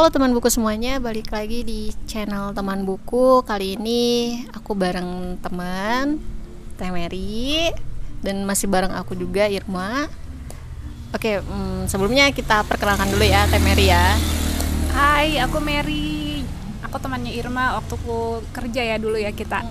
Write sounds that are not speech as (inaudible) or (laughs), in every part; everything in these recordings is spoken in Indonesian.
Halo teman buku semuanya, balik lagi di channel teman buku. Kali ini aku bareng teman Teh Mary dan masih bareng aku juga Irma. Oke, hmm, sebelumnya kita perkenalkan dulu ya Teh Mary ya. Hai, aku Mary. Aku temannya Irma waktu aku kerja ya dulu ya kita.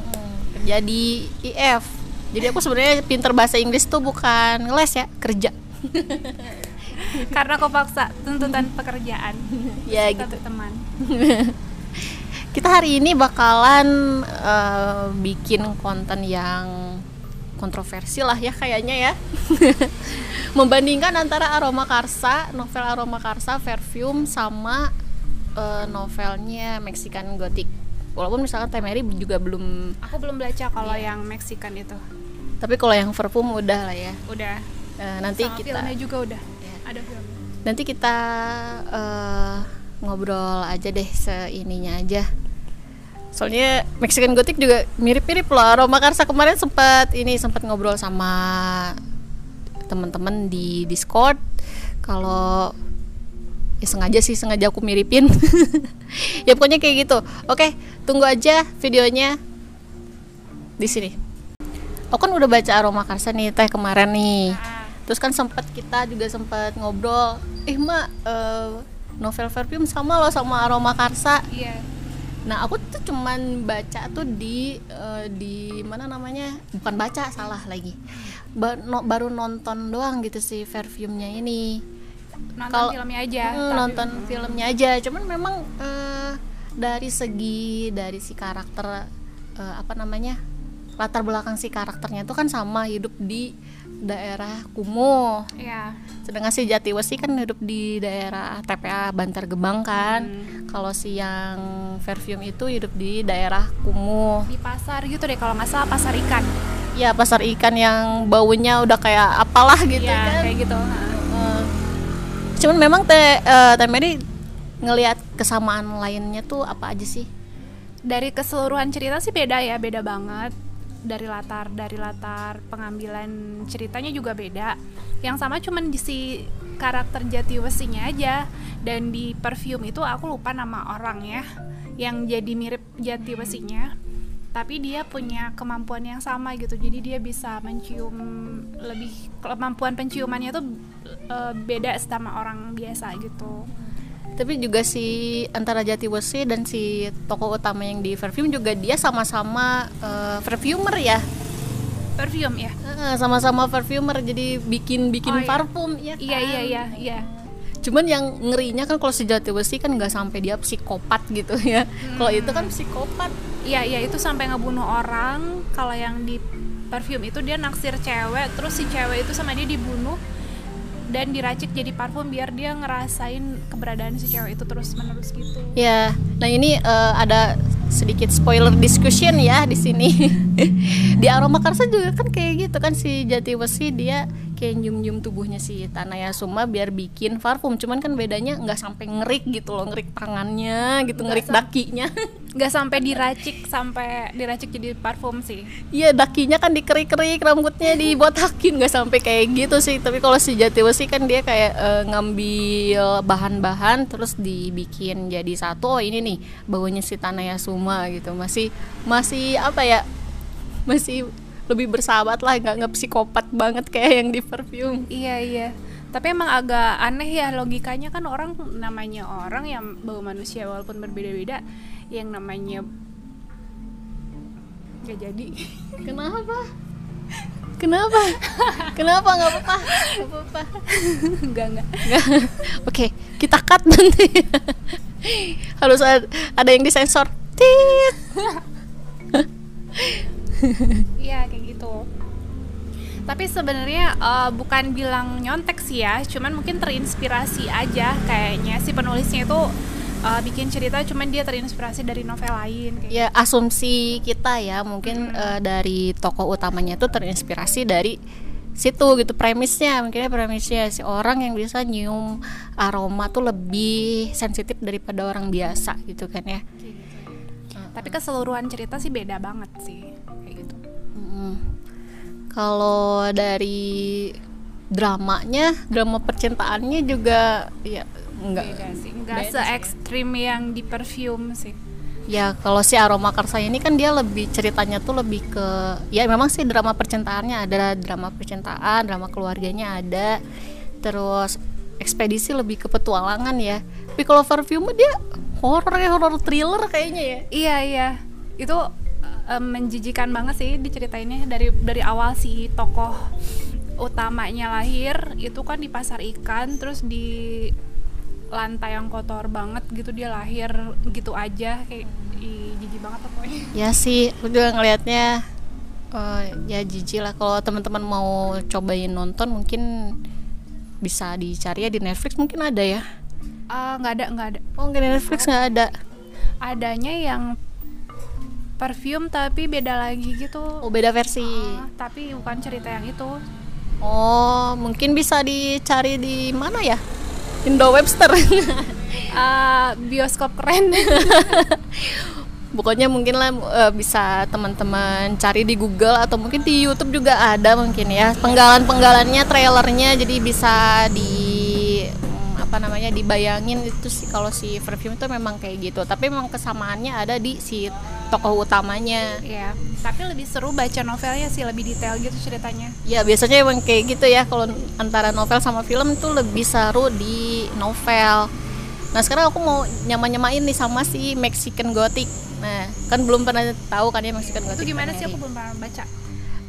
Kerja di IF. Jadi aku sebenarnya pinter bahasa Inggris tuh bukan ngeles ya, kerja. (laughs) (laughs) Karena aku paksa tuntutan pekerjaan. (laughs) ya Kita gitu. teman. (laughs) Kita hari ini bakalan eh, bikin konten yang kontroversi lah ya kayaknya ya. Membandingkan antara Aroma Karsa, novel Aroma Karsa, Perfume sama eh, novelnya Mexican Gothic. Walaupun misalkan Teh Mary juga belum, Aku belum baca kalau Iya. yang Mexican itu. tapi kalau yang Perfume udah lah ya. Udah. Eh, nanti Sama kita filmnya juga udah. Ada film. nanti kita eh, ngobrol aja deh seininya aja. Soalnya Mexican Gothic juga mirip-mirip loh. Aroma Karsa kemarin sempat ini sempat ngobrol sama teman-teman di Discord. Kalau ya sengaja sih sengaja aku miripin. (laughs) Ya pokoknya kayak gitu. Oke tunggu aja videonya di sini. Aku kan udah baca Aroma Karsa nih teh kemarin nih Terus kan sempat kita juga sempat ngobrol, "Eh, Mak, eh, novel Perfume sama loh sama Aroma Karsa." iya. Nah, aku tuh cuman baca tuh di eh, di mana namanya? Bukan baca, salah lagi. Ba- no- baru nonton doang gitu sih Perfume-nya ini. Nonton Kalau- filmnya aja. Hmm, tapi- nonton filmnya aja. Cuman memang eh, dari segi dari si karakter eh, apa namanya? latar belakang si karakternya tuh kan sama hidup di daerah Kumuh Iya. sedangkan si Jatiwesi kan hidup di daerah TPA Bantar Gebang kan Hmm. kalau si yang Perfume itu hidup di daerah Kumuh Di pasar gitu deh kalau nggak salah pasar ikan. ya pasar ikan yang baunya udah kayak apalah gitu Iya, kan kayak gitu. Eh, cuman memang teh eh, Teh Mary ngelihat kesamaan lainnya tuh apa aja sih dari keseluruhan cerita sih beda ya beda banget dari latar dari latar pengambilan ceritanya juga beda. Yang sama cuman si karakter Jatiwesinya aja. Dan di perfume itu aku lupa nama orang ya yang jadi mirip Jatiwesinya tapi dia punya kemampuan yang sama gitu. Jadi dia bisa mencium lebih kemampuan penciumannya tuh eh, beda sama orang biasa gitu tapi juga si antara Jatiwesi dan si tokoh utama yang di Perfume juga dia sama-sama eh, perfumer ya? Perfume ya. Sama-sama perfumer jadi bikin bikin Oh, iya. parfum ya iya kan? iya iya iya. Cuman yang ngerinya kan kalau si Jatiwesi kan nggak sampai dia psikopat gitu (laughs) ya. Kalau itu kan psikopat. Iya, iya itu sampai ngebunuh orang. Kalau yang di perfume itu dia naksir cewek, terus si cewek itu sama dia dibunuh dan diracik jadi parfum biar dia ngerasain keberadaan si cewek itu terus menerus gitu. ya nah ini eh, ada sedikit spoiler discussion ya di sini (laughs) di aroma karsa juga kan kayak gitu kan si Jatiwesi dia kayak nyium-nyium tubuhnya si Tanaya Suma biar bikin parfum. Cuman kan bedanya nggak sampai ngerik gitu loh ngerik tangannya gitu Nggak ngerik sam- dakinya. (laughs) Gak sampai diracik sampai diracik jadi parfum sih. Iya dakinya kan dikerik-kerik rambutnya dibotakin nggak sampai kayak gitu sih. Tapi kalau si Jatiwesi kan dia kayak eh, ngambil bahan-bahan terus dibikin jadi satu. Oh ini nih baunya si Tanaya Suma gitu. Masih masih apa ya? Masih lebih bersahabat lah nggak nggak psikopat banget kayak yang di perfume Iya iya. Tapi emang agak aneh ya logikanya kan orang namanya orang yang bau manusia walaupun berbeda-beda yang namanya gak jadi. kenapa kenapa kenapa nggak apa-apa nggak apa-apa enggak enggak. Nggak. (laughs) Oke, kita cut nanti. Harus ada, ada yang disensor. Tit. (laughs) Iya kayak gitu. Tapi sebenarnya eh, bukan bilang nyontek sih ya, cuman mungkin terinspirasi aja kayaknya si penulisnya itu eh, bikin cerita, cuman dia terinspirasi dari novel lain. Kayak Ya asumsi kita ya, mungkin eh, dari tokoh utamanya itu terinspirasi dari situ gitu premisnya mungkin premisnya si orang yang bisa nyium aroma tuh lebih sensitif daripada orang biasa gitu kan ya gitu. Tapi keseluruhan cerita sih beda banget sih kayak gitu. Mm. Kalau dari dramanya, drama percintaannya juga ya enggak beda sih nggak beda se sih ya. ekstrim yang di perfume sih Ya kalau si Aroma Karsa ini kan dia lebih ceritanya tuh lebih ke ya memang sih drama percintaannya ada drama percintaan, drama keluarganya ada. Terus ekspedisi lebih ke petualangan ya. Tapi kalau Perfume dia horor ya horor thriller kayaknya ya. iya iya. Itu eh, menjijikan banget sih diceritainnya. Dari dari awal si tokoh utamanya lahir itu kan di pasar ikan terus di lantai yang kotor banget gitu dia lahir gitu aja. Kayak jijik banget pokoknya. Ya sih, aku juga ngelihatnya eh, ya jijik lah. Kalau teman-teman mau cobain nonton mungkin bisa dicari ya di Netflix mungkin ada ya. Ah, nggak ada nggak ada Oh, nggak Netflix nggak ada. adanya yang perfume tapi beda lagi gitu Oh, beda versi. Ah, tapi bukan cerita yang itu Oh, mungkin bisa dicari di mana ya? Indo Webster. Ah, (laughs) bioskop keren (laughs) Pokoknya mungkin lah eh, bisa teman-teman cari di Google atau mungkin di YouTube juga ada mungkin ya. Penggalan-penggalannya, trailernya jadi bisa di apa namanya dibayangin itu sih kalau si perfume itu memang kayak gitu. Tapi memang kesamaannya ada di si tokoh utamanya. ya tapi lebih seru baca novelnya sih lebih detail gitu ceritanya Ya biasanya emang kayak gitu ya kalau antara novel sama film tuh lebih seru di novel. Nah sekarang aku mau nyama-nyamain nih sama si Mexican Gothic. Nah kan belum pernah tahu kan ya Mexican Gothic. itu gimana sih aku belum pernah baca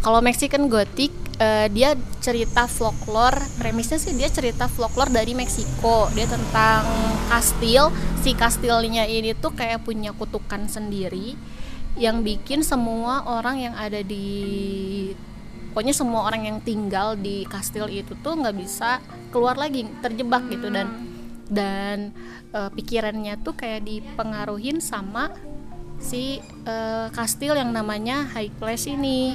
Kalau Mexican Gothic eh, dia cerita folklore, premisnya sih dia cerita folklore dari Meksiko. Dia tentang kastil. Si kastilnya ini tuh kayak punya kutukan sendiri yang bikin semua orang yang ada di pokoknya semua orang yang tinggal di kastil itu tuh nggak bisa keluar lagi, terjebak gitu dan dan eh, pikirannya tuh kayak dipengaruhin sama si eh, kastil yang namanya High Place ini.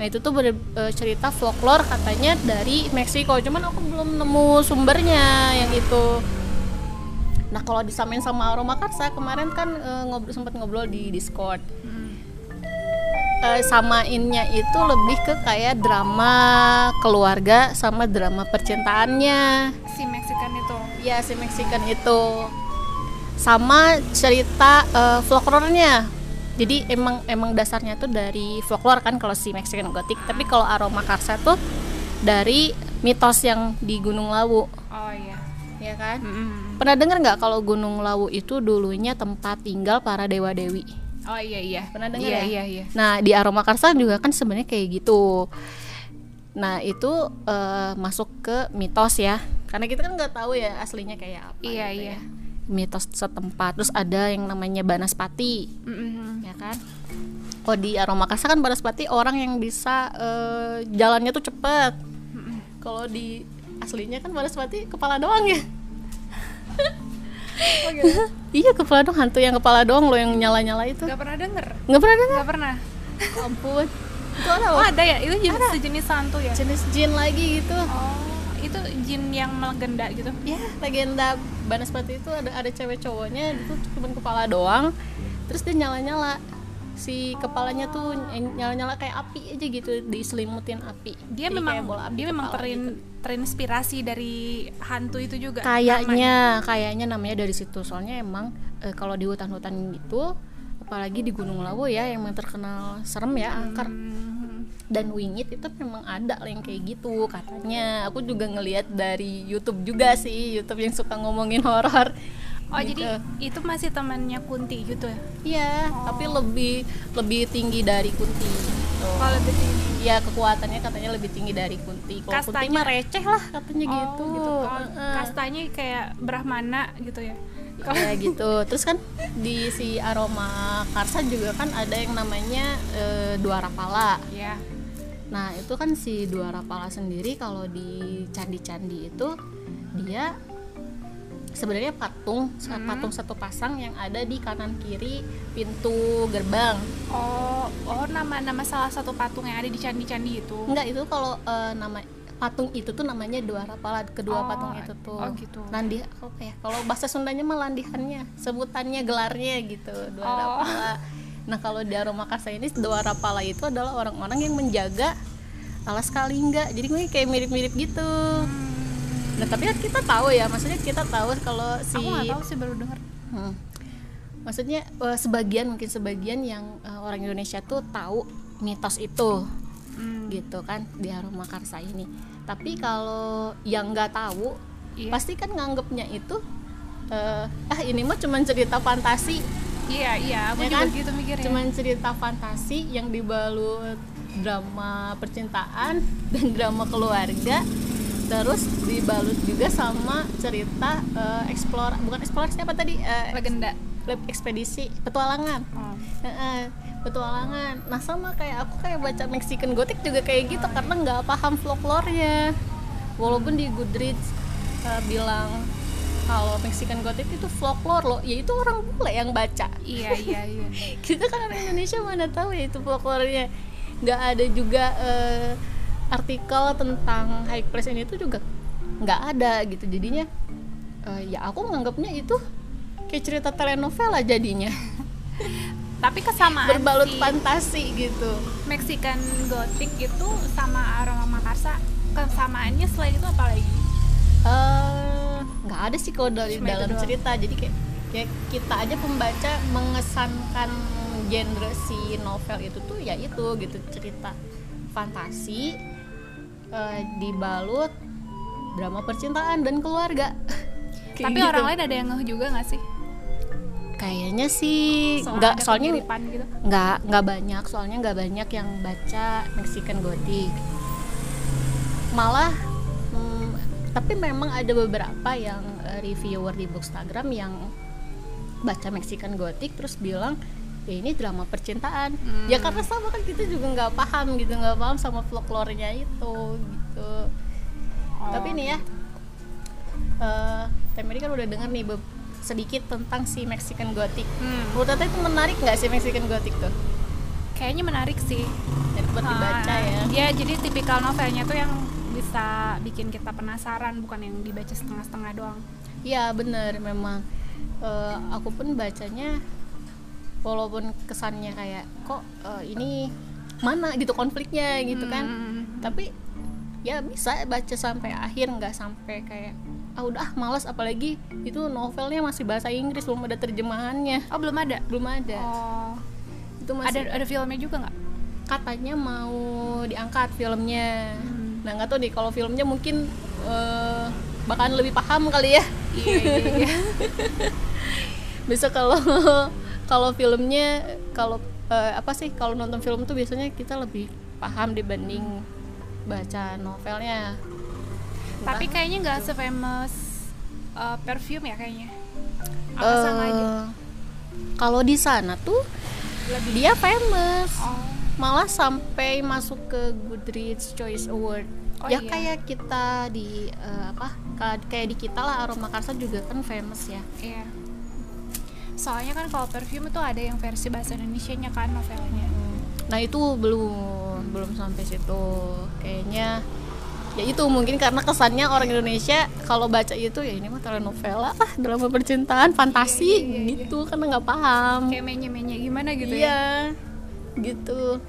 Nah itu tuh bener, eh, cerita folklore katanya dari Meksiko, cuman aku belum nemu sumbernya yang itu. Nah kalau disamain sama Aroma Karsa kemarin kan eh, ngobrol sempat ngobrol di Discord. Eh, samainnya itu lebih ke kayak drama keluarga sama drama percintaannya. si Mexican itu Ya si Mexican itu sama cerita eh, folklore-nya. Jadi emang emang dasarnya tuh dari folklore kan kalau si Mexican Gothic, tapi kalau Aroma Karsa tuh dari mitos yang di Gunung Lawu, oh iya ya kan? Mm-mm. Pernah dengar nggak kalau Gunung Lawu itu dulunya tempat tinggal para dewa dewi? oh iya iya Pernah dengar iya, ya? iya iya Nah di Aroma Karsa juga kan sebenarnya kayak gitu. Nah itu eh, masuk ke mitos ya, karena kita kan nggak tahu ya aslinya kayak apa. Iya, gitu iya. ya. Mitos setempat. Terus ada yang namanya Banaspati, Mm-mm. ya kan? Kalau di Aroma Karsa kan Banaspati orang yang bisa eh, jalannya tuh cepet. Kalau di aslinya kan Banaspati kepala doang ya. (laughs) iya kepala doang hantu yang kepala doang lo yang nyala-nyala itu. Gak pernah denger Nggak pernah dengar? Gak pernah Ampun. Itu ada oh ada ya itu jenis sejenis hantu ya jenis jin lagi gitu oh itu jin yang melegenda gitu. Ya legenda Banaspati itu ada ada cewek cowoknya itu cuma kepala doang terus dia nyala nyala si kepalanya tuh nyala nyala kayak api aja gitu diselimutin api. Dia Jadi memang bola api dia memang terin, gitu. terinspirasi dari hantu itu juga kayaknya kayaknya namanya dari situ. Soalnya emang eh, kalau di hutan-hutan gitu apalagi di Gunung Lawu ya yang terkenal serem ya angker Hmm. Dan wingit itu memang ada yang kayak gitu katanya. Aku juga ngelihat dari YouTube juga sih YouTube yang suka ngomongin horor. Oh Gitu. jadi itu masih temannya Kunti gitu ya? Iya tapi lebih lebih tinggi dari Kunti gitu. kalau lebih tinggi. Ya kekuatannya katanya lebih tinggi dari Kunti. Kalau Kunti Kastanya- mah receh lah. katanya gitu Oh, gitu. oh, Heeh. kastanya kayak Brahmana gitu ya. Ya gitu. Terus kan di si aroma karsa juga kan ada yang namanya eh, dua rapala. Ya Nah itu kan si dua rapala sendiri kalau di candi-candi itu dia sebenarnya patung sa- patung satu pasang yang ada di kanan kiri pintu gerbang. oh oh nama nama salah satu patung yang ada di candi-candi itu Enggak itu kalau eh, nama patung itu tuh namanya dua rapala kedua Oh, patung itu tuh. oh gitu. Nandi apa ya? Kalau bahasa Sundanya mah landihannya, sebutannya gelarnya gitu dua Oh. rapala. (laughs) Nah kalau di Aroma Karsa ini dua rapala itu adalah orang-orang yang menjaga alas Kalingga. Jadi gue kayak mirip-mirip gitu. nah tapi kan kita tahu ya maksudnya kita tahu kalau si aku nggak tahu sih baru denger Hmm. maksudnya eh, sebagian mungkin sebagian yang eh, orang Indonesia tuh tahu mitos itu Hmm, gitu kan di aroma karsa ini tapi kalau yang nggak tahu Iya. pasti kan nganggepnya itu eh, ah ini mah cuman cerita fantasi iya iya. Aku Ya juga kan? gitu mikirnya. Cuman cerita fantasi yang dibalut drama percintaan dan (laughs) drama keluarga terus dibalut juga sama cerita eh, explore bukan eksplorasi apa tadi? Eh, legenda. Ekspedisi petualangan. Oh. Petualangan. Nah sama kayak aku kayak baca Mexican Gothic juga kayak gitu karena nggak paham folklore-nya. Walaupun di Goodreads eh, bilang kalau Mexican Gothic itu folklore loh. Ya itu orang bule yang baca. Iya (laughs) iya iya. Kita kan orang Indonesia mana tahu ya itu folklore-nya. Nggak ada juga eh, artikel tentang high place ini tuh juga nggak ada gitu. Jadinya eh, ya aku menganggapnya itu kayak cerita telenovela jadinya. (laughs) Tapi kesamaan berbalut si fantasi gitu. Mexican Gothic itu sama aroma makarsa kesamaannya selain itu apa lagi? Eh, nggak ada sih kalau dari dalam doang. cerita. Jadi kayak kayak kita aja pembaca mengesankan genre si novel itu tuh ya itu gitu. Cerita fantasi eh, dibalut drama percintaan dan keluarga. (laughs) Tapi gitu. orang lain ada yang ngeh juga nggak sih? Kayaknya sih nggak soalnya gitu. nggak nggak banyak. Soalnya nggak banyak yang baca Mexican Gothic. Malah tapi memang ada beberapa yang eh, reviewer di Bookstagram yang baca Mexican Gothic terus bilang ya ini drama percintaan. Ya karena sama kan kita juga nggak paham gitu nggak paham sama folklore-nya itu gitu. Tapi nih ya eh Temeri kan udah denger nih sedikit tentang si Mexican Gothic. Hmm, Menurut Tata itu menarik nggak sih Mexican Gothic tuh? kayaknya menarik sih. Buat dibaca Ah, ya. Dia jadi tipikal novelnya tuh yang bisa bikin kita penasaran bukan yang dibaca setengah-setengah doang. Iya bener memang. Eh, aku pun bacanya walaupun kesannya kayak kok eh, ini mana gitu konfliknya gitu kan. Hmm. Tapi ya bisa baca sampai akhir nggak sampai kayak ah udah ah, males apalagi itu novelnya masih bahasa Inggris belum ada terjemahannya Oh belum ada. belum ada Oh itu ada masih ada filmnya juga nggak? katanya mau diangkat filmnya Hmm. Nah nggak tahu deh kalau filmnya mungkin eh, bakalan lebih paham kali ya Iya iya iya. (laughs) bisa kalau kalau filmnya kalau eh, apa sih kalau nonton film tuh biasanya kita lebih paham dibanding baca novelnya Tapi Entah. kayaknya nggak se-famous uh, perfume ya kayaknya. Apa sama aja? kalau di sana tuh Lebih. dia famous Oh. Malah sampai masuk ke Goodreads Choice Award Oh, ya iya. kayak kita di eh, apa ka- kayak di kita lah aroma karsa juga kan famous ya Iya. Soalnya kan kalau perfume itu ada yang versi bahasa Indonesia-nya kan novelnya. nah itu belum belum sampai situ kayaknya ya itu mungkin karena kesannya orang Indonesia kalau baca itu ya ini mah telenovela ah drama percintaan fantasi Iya, iya, iya. gitu karena nggak paham Kayak menye-menye gimana gitu ya. Gitu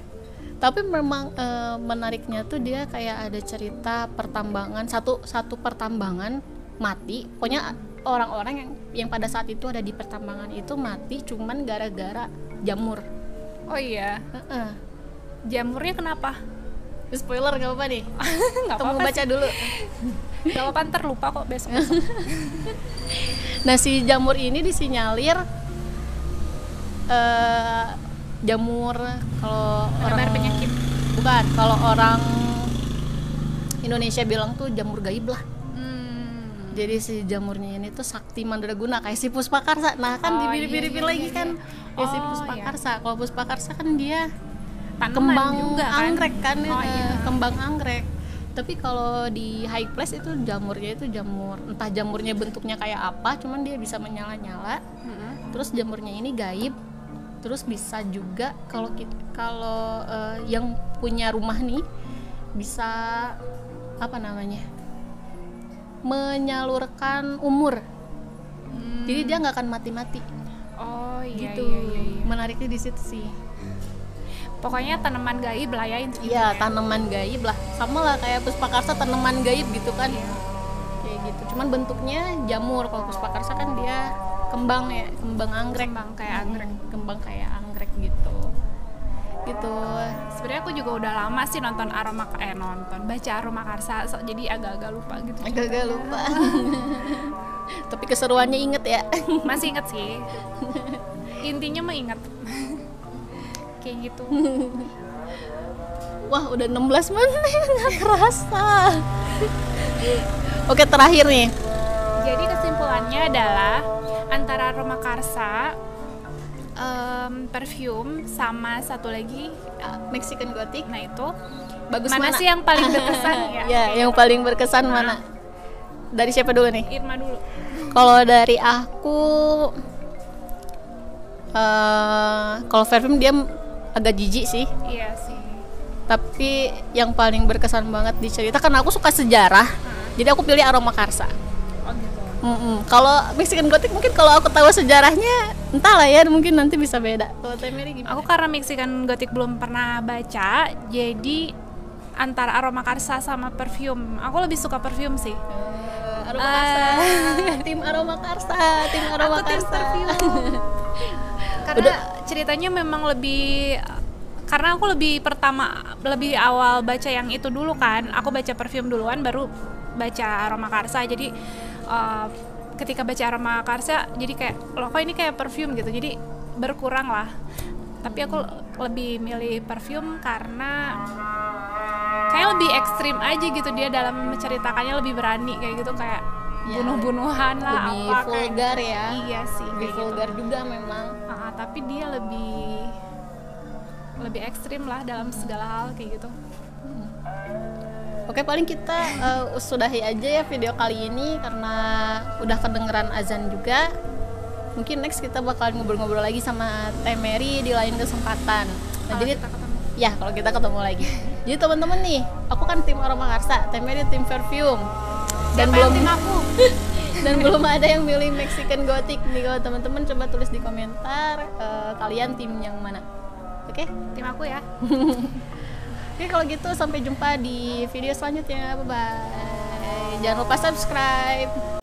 tapi memang eh, menariknya tuh dia kayak ada cerita pertambangan satu satu pertambangan mati pokoknya orang-orang yang yang pada saat itu ada di pertambangan itu mati cuman gara-gara jamur Oh iya. Heeh. Jamurnya kenapa? spoiler gak apa nih Nggak (laughs) kamu apa-apa baca dulu (laughs) Gak apa-apa ntar lupa kok besok. (laughs) nah si jamur ini disinyalir eh jamur kalau orang penyakit. bukan kalau orang Indonesia bilang tuh jamur gaib lah Hmm. jadi si jamurnya ini tuh sakti mandraguna kayak si puspakarsa nah kan Oh, dibiri-biri iya, iya, lagi iya, kan iya. ya si Oh, puspakarsa kalau puspakarsa kan dia Tanaman kembang juga kan? anggrek kan Oh, eh, iya. kembang anggrek tapi kalau di high place itu jamurnya itu jamur entah jamurnya bentuknya kayak apa cuman dia bisa menyala-nyala Mm-mm. terus jamurnya ini gaib terus bisa juga kalau kalau eh, yang punya rumah nih bisa apa namanya menyalurkan umur Hmm. jadi dia nggak akan mati-mati Oh iya gitu iya iya. iya. menariknya di situ sih Pokoknya tanaman gaib lah ya. Iya tanaman gaib lah sama lah kayak puspakarsa tanaman gaib gitu kan Iya. kayak gitu cuman bentuknya jamur kalau puspakarsa kan dia kembang ya kembang anggrek Kembang kayak anggrek. Hmm, kembang kayak anggrek gitu gitu Sebenarnya aku juga udah lama sih nonton aroma eh nonton baca aroma karsa so, jadi agak-agak lupa gitu. agak-agak lupa (laughs) tapi keseruannya inget ya Masih inget sih. Intinya mah inget. (laughs) Kayak gitu. wah udah 16 menit (laughs) nggak kerasa oke terakhir nih Jadi kesimpulannya adalah antara aroma karsa, em, perfume sama satu lagi, uh, Mexican Gothic. Nah itu bagus mana, mana, sih yang paling berkesan? Ya? (laughs) ya yang paling berkesan mana? Dari siapa dulu nih? Irma dulu. kalau dari aku eh kalau parfum dia agak jijik sih. Iya sih. tapi yang paling berkesan banget di cerita karena aku suka sejarah jadi aku pilih aroma karsa Gitu. Mm-mm. Kalau Mexican Gothic mungkin kalau aku tahu sejarahnya entahlah ya mungkin nanti bisa beda. Kalau Temeri gimana? Aku karena Mexican Gothic belum pernah baca, jadi antara aroma karsa sama perfume. Aku lebih suka perfume sih. Eh, aroma karsa, tim aroma karsa, tim aroma Aku tim karsa. perfume. (laughs) karena ceritanya memang lebih karena aku lebih pertama lebih awal baca yang itu dulu kan. Aku baca perfume duluan baru baca aroma karsa. Jadi eh, ketika baca aroma karsa jadi kayak loh kok ini kayak perfume gitu. Jadi berkurang lah. Tapi aku lebih milih perfume karena kayak lebih ekstrim aja gitu dia dalam menceritakannya lebih berani kayak gitu kayak Ya, bunuh-bunuhan lah Lebih apa kayak vulgar ya. iya sih Lebih kayak gitu. vulgar juga memang. Ah, tapi dia lebih lebih ekstrim lah dalam segala hal kayak gitu Oke paling kita eh, sudahi aja ya video kali ini karena udah kedengeran azan juga. Mungkin next kita bakal ngobrol-ngobrol lagi sama Temeri di lain kesempatan. Nah, Kalau jadi kita ketemu Ya, kalau kita ketemu lagi. Jadi teman-teman nih, aku kan tim aroma karsa, Temeri tim perfume. Dan Siapa belum tim aku (laughs) dan belum ada yang milih Mexican Gothic nih kalau teman-teman coba tulis di komentar eh, kalian tim yang mana. Oke? tim aku ya (laughs) Oke, kalau gitu sampai jumpa di video selanjutnya. Bye bye. Jangan lupa subscribe.